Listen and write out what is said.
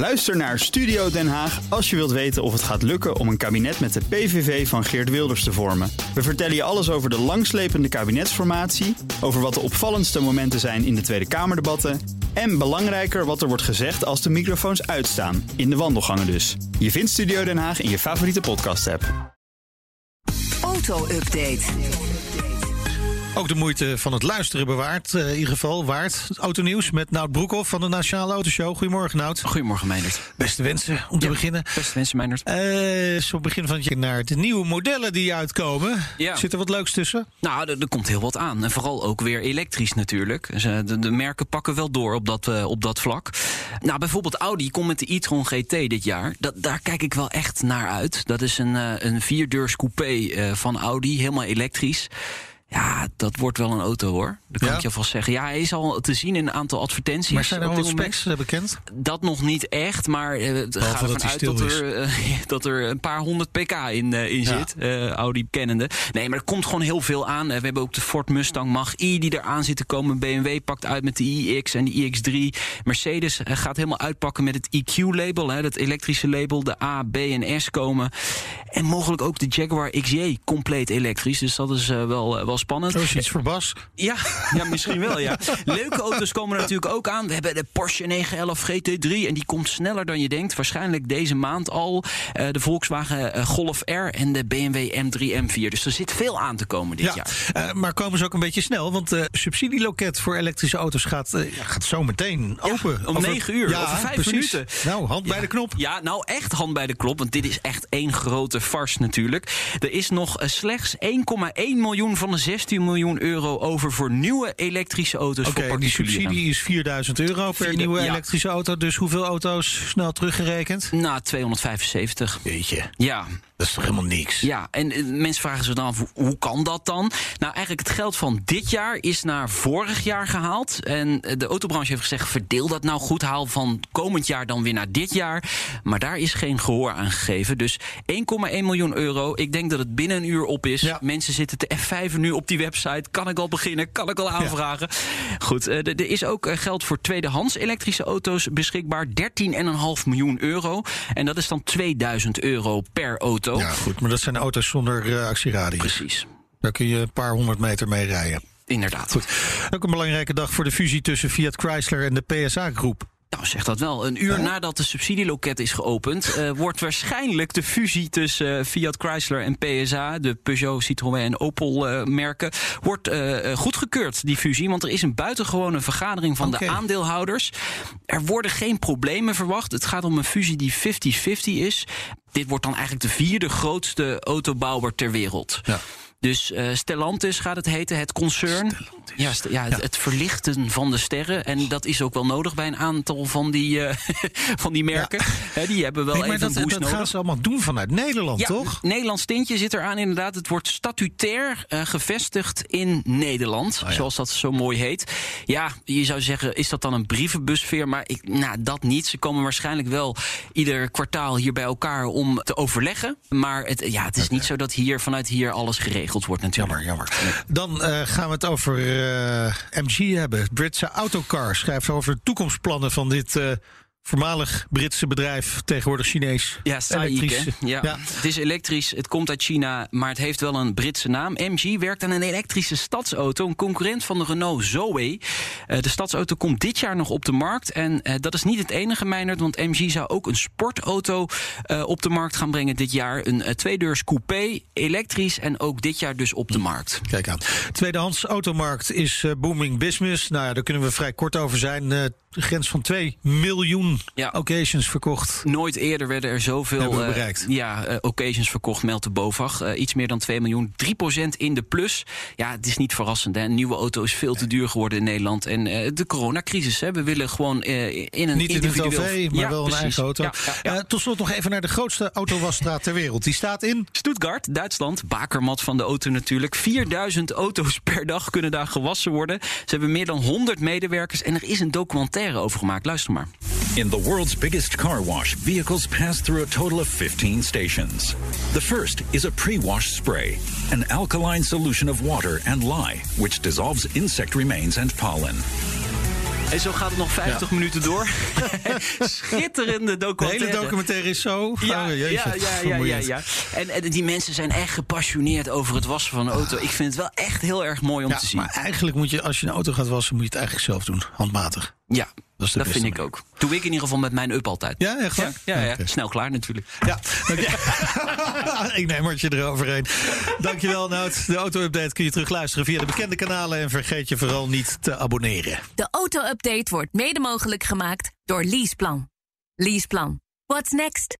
Luister naar Studio Den Haag als je wilt weten of het gaat lukken om een kabinet met de PVV van Geert Wilders te vormen. We vertellen je alles over de langslepende kabinetsformatie, over wat de opvallendste momenten zijn in de Tweede Kamerdebatten en belangrijker wat er wordt gezegd als de microfoons uitstaan, in de wandelgangen dus. Je vindt Studio Den Haag in je favoriete podcast-app. Auto-update. Ook de moeite van het luisteren bewaard. eh, in ieder geval waard. Autonieuws met Nout Broekhoff van de Nationale Autoshow. Goedemorgen, Nout. Goedemorgen, Meindert. Beste wensen om te beginnen. Beste mensen, Meindert. Eh zo begin van het jaar naar de nieuwe modellen die uitkomen. Ja. Zit er wat leuks tussen? Nou, er, er komt heel wat aan. En vooral ook weer elektrisch natuurlijk. Dus, eh, de, de merken pakken wel door op dat, op dat vlak. Nou, bijvoorbeeld Audi komt met de e-tron GT dit jaar. Dat, daar kijk ik wel echt naar uit. Dat is een, een vierdeurs coupé van Audi, helemaal elektrisch. Ja, dat wordt wel een auto hoor. Dat kan Ja? ik je alvast zeggen. Ja, hij is al te zien in een aantal advertenties. Maar zijn er al specs bekend? Dat nog niet echt, maar eh, het gaat dat ervan uit dat er, eh, dat er een paar honderd pk in, eh, in Ja. zit. Audi kennende. Nee, maar er komt gewoon heel veel aan. We hebben ook de Ford Mustang Mach-E die eraan zit te komen. BMW pakt uit met de iX en de iX3. Mercedes gaat helemaal uitpakken met het EQ-label. Het elektrische label. De A, B en S komen. En mogelijk ook de Jaguar XJ compleet elektrisch. Dus dat is wel, wel spannend. Dat is iets voor Bas. Ja, ja, misschien wel, ja. Leuke auto's komen er natuurlijk ook aan. We hebben de Porsche 911 GT3 en die komt sneller dan je denkt. Waarschijnlijk deze maand al. Eh, de Volkswagen eh, Golf R en de BMW M3 M4. Dus er zit veel aan te komen dit Ja, jaar. eh, maar komen ze ook een beetje snel? Want de subsidieloket voor elektrische auto's gaat, ja, gaat zo meteen open. om Over- negen uur, Ja, over vijf precies. minuten. Nou, hand bij de knop. Ja, nou echt hand bij de klop, want dit is echt één grote farce natuurlijk. Er is nog slechts 1,1 miljoen van de 16 miljoen euro over voor nieuwe elektrische auto's Oké, die subsidie is 4000 euro per Vierde- nieuwe ja. elektrische auto. Dus hoeveel auto's snel teruggerekend? Nou, 275. Weet je, Ja, dat is toch helemaal niks? Ja, en eh, mensen vragen zich dan af, hoe- kan dat dan? Nou, eigenlijk het geld van dit jaar is naar vorig jaar gehaald. En eh, de autobranche heeft gezegd, verdeel dat nou goed. Haal van komend jaar dan weer naar dit jaar. Maar daar is geen gehoor aan gegeven. Dus 1,1 miljoen euro. Ik denk dat het binnen een uur op is. Ja. Mensen zitten te F5 nu op die website. Kan ik al beginnen? Kan ik al aanvragen? Goed, eh, er is ook geld voor tweedehands elektrische auto's beschikbaar. 13,5 miljoen euro. En dat is dan 2000 euro per auto. Ja, goed, maar dat zijn auto's zonder eh, actieradius. Precies. Daar kun je een paar honderd meter mee rijden. Inderdaad. Goed. Ook een belangrijke dag voor de fusie tussen Fiat Chrysler en de PSA-groep. Nou, zeg dat wel. Een uur nadat de subsidieloket is geopend, eh, wordt waarschijnlijk de fusie tussen eh, Fiat Chrysler en PSA, de Peugeot, Citroën en Opel merken, wordt goedgekeurd, die fusie. Want er is een buitengewone vergadering van de aandeelhouders. Er worden geen problemen verwacht. Het gaat om een fusie die 50-50 is. Dit wordt dan eigenlijk de vierde grootste autobouwer ter wereld. Ja. Dus eh, Stellantis gaat het heten, het concern. Ja, st- ja, het, het verlichten van de sterren. En dat is ook wel nodig bij een aantal van die, eh, van die merken. Die hebben wel Nee, maar even dat, een boost dat nodig. gaan ze allemaal doen vanuit Nederland, Ja, toch? Nederlands tintje zit eraan inderdaad. Het wordt statutair eh, gevestigd in Nederland, Oh zoals dat zo mooi heet. Ja, je zou zeggen, is dat dan een brievenbusfeer? Maar ik, nou, dat niet. Ze komen waarschijnlijk wel ieder kwartaal hier bij elkaar om te overleggen. Maar het, ja, het is niet zo dat hier vanuit hier alles geregeld wordt natuurlijk. Jammer, jammer. Dan eh, gaan we het over eh, MG hebben. Britse Autocar schrijft over de toekomstplannen van dit eh, voormalig Britse bedrijf, tegenwoordig Chinees. Ja? Elektrisch. Ja. Ja. Het is elektrisch, het komt uit China, maar het heeft wel een Britse naam. MG werkt aan een elektrische stadsauto, een concurrent van de Renault Zoe. Eh, de stadsauto komt dit jaar nog op de markt. En eh, dat is niet het enige, Meijnerd, want MG zou ook een sportauto eh, op de markt gaan brengen dit jaar. Een eh, tweedeurs coupé, elektrisch en ook dit jaar dus op de markt. Kijk aan. Tweedehands automarkt is eh, booming business. Nou ja, daar kunnen we vrij kort over zijn. Eh, grens van 2 miljoen Ja. occasions verkocht. Nooit eerder werden er zoveel eh, bereikt. ja, eh, occasions verkocht, meldt de BOVAG. Eh, iets meer dan 2 miljoen, 3% in de plus. Ja, het is niet verrassend. Hè. Een nieuwe auto is veel te duur geworden in Nederland. En de coronacrisis, hè. we willen gewoon in een Niet in het. OV, maar Ja, wel een eigen auto. Ja, tot slot nog even naar de grootste autowasstraat ter wereld. Die staat in... Stuttgart, Duitsland, bakermat van de auto natuurlijk. 4000 auto's per dag kunnen daar gewassen worden. Ze hebben meer dan 100 medewerkers en er is een documentaire over gemaakt. Luister maar. In the world's biggest car wash, vehicles pass through a total of 15 stations. The first is a pre wash spray, an alkaline solution of water and lye, which dissolves insect remains and pollen. En zo gaat het nog 50 minuten door. Schitterende De documentaire. hele documentaire is zo. Ja, ja, ja, ja, ja. En, en die mensen zijn echt gepassioneerd over het wassen van een auto. Ik vind het wel echt heel erg mooi om Ja, te zien. maar eigenlijk moet je, als je een auto gaat wassen, moet je het eigenlijk zelf doen. Handmatig. ja, Dat is de dat beste vind ik ook. Doe ik in ieder geval met mijn up altijd. Ja, echt waar? Ja, ja, snel klaar natuurlijk. Ja, ik neem het je eroverheen. Dankjewel, Nout. De auto-update kun je terugluisteren via de bekende kanalen. En vergeet je vooral niet te abonneren. De auto-update wordt mede mogelijk gemaakt door Leaseplan. Leaseplan. What's next?